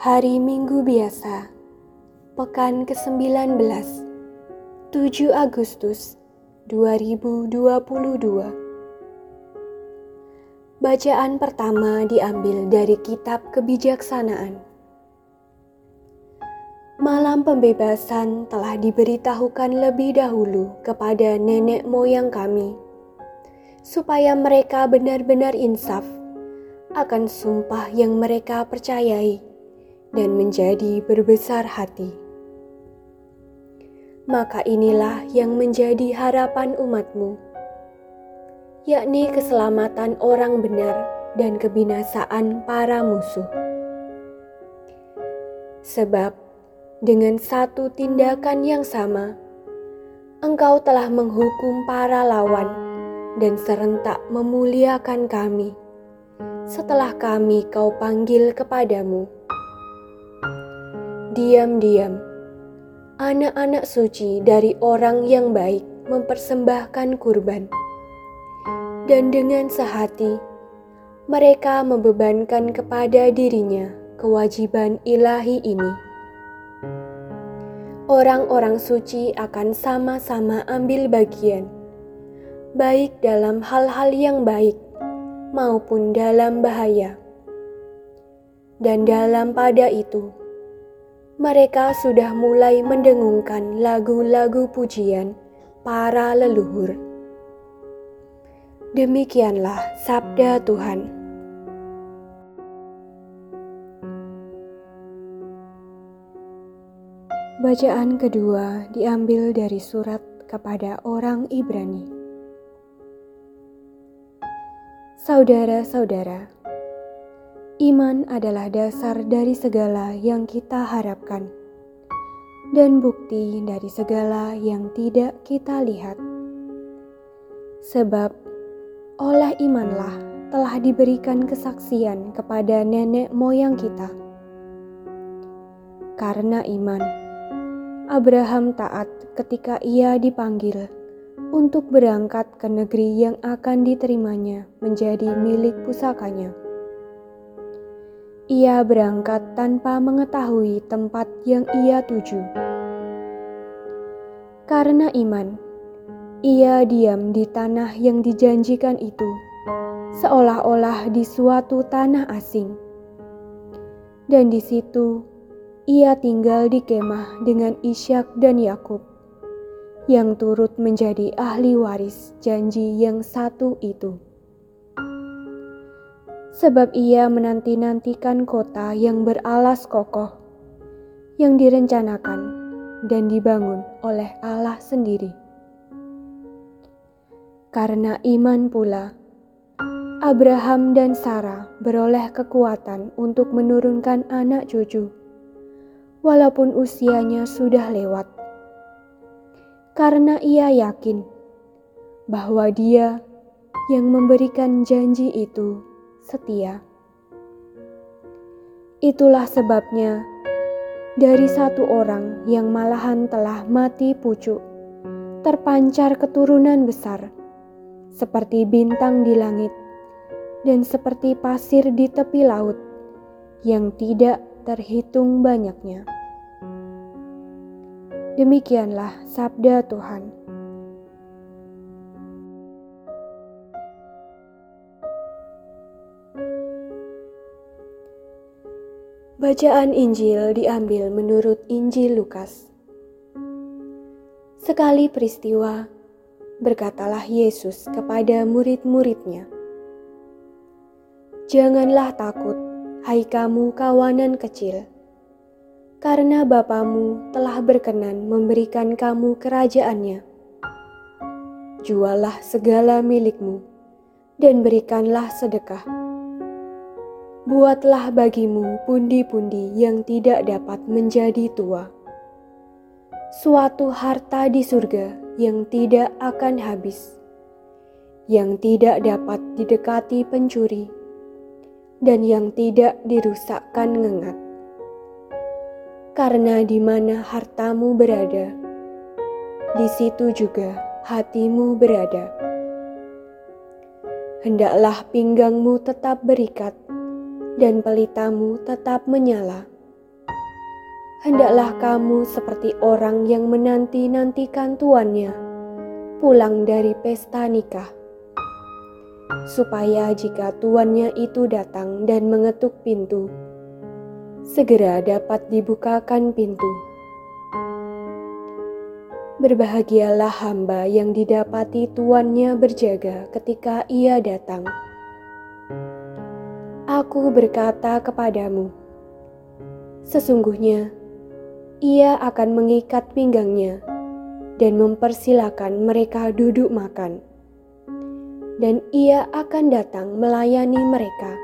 Hari Minggu biasa, pekan ke-19, 7 Agustus 2022. Bacaan pertama diambil dari kitab kebijaksanaan. Malam pembebasan telah diberitahukan lebih dahulu kepada nenek moyang kami, supaya mereka benar-benar insaf akan sumpah yang mereka percayai dan menjadi berbesar hati. Maka inilah yang menjadi harapan umatmu, yakni keselamatan orang benar dan kebinasaan para musuh. Sebab dengan satu tindakan yang sama, engkau telah menghukum para lawan dan serentak memuliakan kami setelah kami kau panggil kepadamu. Diam-diam, anak-anak suci dari orang yang baik mempersembahkan kurban. Dan dengan sehati, mereka membebankan kepada dirinya kewajiban ilahi ini. Orang-orang suci akan sama-sama ambil bagian, baik dalam hal-hal yang baik maupun dalam bahaya. Dan dalam pada itu, mereka sudah mulai mendengungkan lagu-lagu pujian para leluhur. Demikianlah sabda Tuhan. Bacaan kedua diambil dari surat kepada orang Ibrani. Saudara-saudara, iman adalah dasar dari segala yang kita harapkan dan bukti dari segala yang tidak kita lihat. Sebab oleh imanlah telah diberikan kesaksian kepada nenek moyang kita. Karena iman, Abraham taat ketika ia dipanggil untuk berangkat ke negeri yang akan diterimanya menjadi milik pusakanya. Ia berangkat tanpa mengetahui tempat yang ia tuju. Karena iman, ia diam di tanah yang dijanjikan itu, seolah-olah di suatu tanah asing. Dan di situ ia tinggal di kemah dengan Ishak dan Yakub yang turut menjadi ahli waris janji yang satu itu. Sebab ia menanti-nantikan kota yang beralas kokoh, yang direncanakan dan dibangun oleh Allah sendiri. Karena iman pula, Abraham dan Sarah beroleh kekuatan untuk menurunkan anak cucu, walaupun usianya sudah lewat karena ia yakin bahwa Dia yang memberikan janji itu setia. Itulah sebabnya, dari satu orang yang malahan telah mati pucuk, terpancar keturunan besar, seperti bintang di langit dan seperti pasir di tepi laut yang tidak terhitung banyaknya. Demikianlah sabda Tuhan. Bacaan Injil diambil menurut Injil Lukas. Sekali peristiwa, berkatalah Yesus kepada murid-muridnya, "Janganlah takut, hai kamu kawanan kecil." karena Bapamu telah berkenan memberikan kamu kerajaannya. Jualah segala milikmu dan berikanlah sedekah. Buatlah bagimu pundi-pundi yang tidak dapat menjadi tua. Suatu harta di surga yang tidak akan habis, yang tidak dapat didekati pencuri, dan yang tidak dirusakkan ngengat karena di mana hartamu berada, di situ juga hatimu berada. Hendaklah pinggangmu tetap berikat dan pelitamu tetap menyala, hendaklah kamu seperti orang yang menanti-nantikan tuannya pulang dari pesta nikah, supaya jika tuannya itu datang dan mengetuk pintu, segera dapat dibukakan pintu. Berbahagialah hamba yang didapati tuannya berjaga ketika ia datang. Aku berkata kepadamu, sesungguhnya ia akan mengikat pinggangnya dan mempersilahkan mereka duduk makan, dan ia akan datang melayani mereka.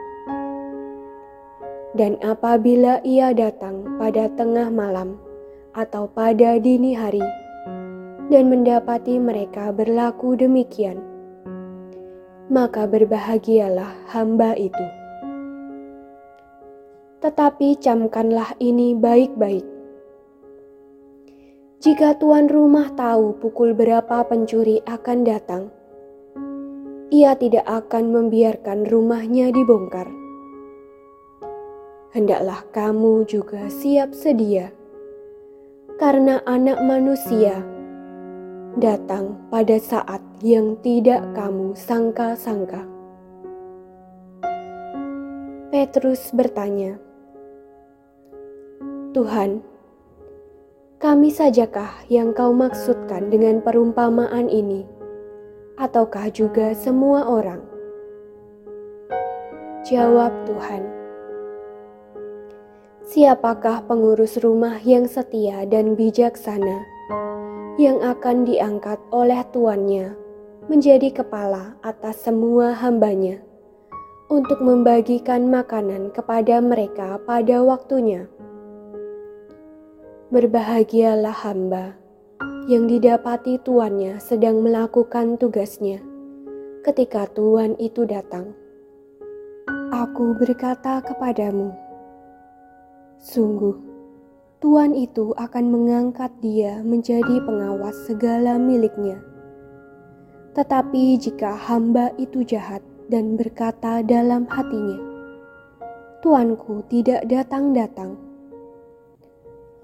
Dan apabila ia datang pada tengah malam atau pada dini hari, dan mendapati mereka berlaku demikian, maka berbahagialah hamba itu. Tetapi camkanlah ini baik-baik. Jika tuan rumah tahu pukul berapa pencuri akan datang, ia tidak akan membiarkan rumahnya dibongkar. Hendaklah kamu juga siap sedia, karena Anak Manusia datang pada saat yang tidak kamu sangka-sangka. Petrus bertanya, "Tuhan, kami sajakah yang kau maksudkan dengan perumpamaan ini, ataukah juga semua orang?" Jawab Tuhan, "Siapakah pengurus rumah yang setia dan bijaksana?" yang akan diangkat oleh tuannya menjadi kepala atas semua hambanya untuk membagikan makanan kepada mereka pada waktunya. Berbahagialah hamba yang didapati tuannya sedang melakukan tugasnya ketika tuan itu datang. Aku berkata kepadamu, sungguh Tuhan itu akan mengangkat dia menjadi pengawas segala miliknya. Tetapi jika hamba itu jahat dan berkata dalam hatinya, "Tuanku tidak datang-datang,"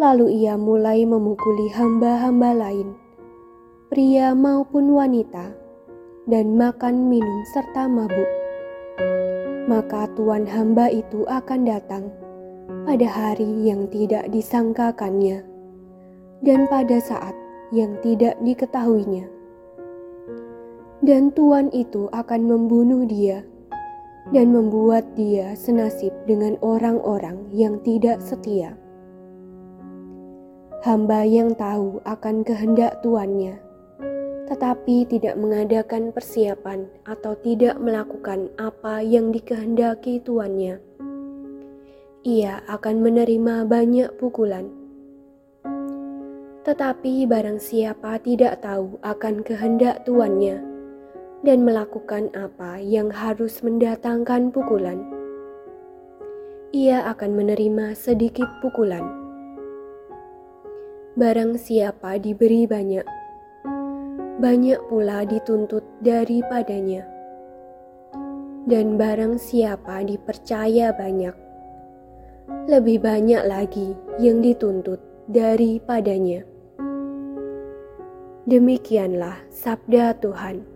lalu ia mulai memukuli hamba-hamba lain, pria maupun wanita, dan makan minum serta mabuk, maka tuan hamba itu akan datang pada hari yang tidak disangkakannya dan pada saat yang tidak diketahuinya. Dan Tuhan itu akan membunuh dia dan membuat dia senasib dengan orang-orang yang tidak setia. Hamba yang tahu akan kehendak tuannya, tetapi tidak mengadakan persiapan atau tidak melakukan apa yang dikehendaki tuannya ia akan menerima banyak pukulan. Tetapi barang siapa tidak tahu akan kehendak tuannya dan melakukan apa yang harus mendatangkan pukulan, ia akan menerima sedikit pukulan. Barang siapa diberi banyak, banyak pula dituntut daripadanya. Dan barang siapa dipercaya banyak, lebih banyak lagi yang dituntut daripadanya. Demikianlah sabda Tuhan.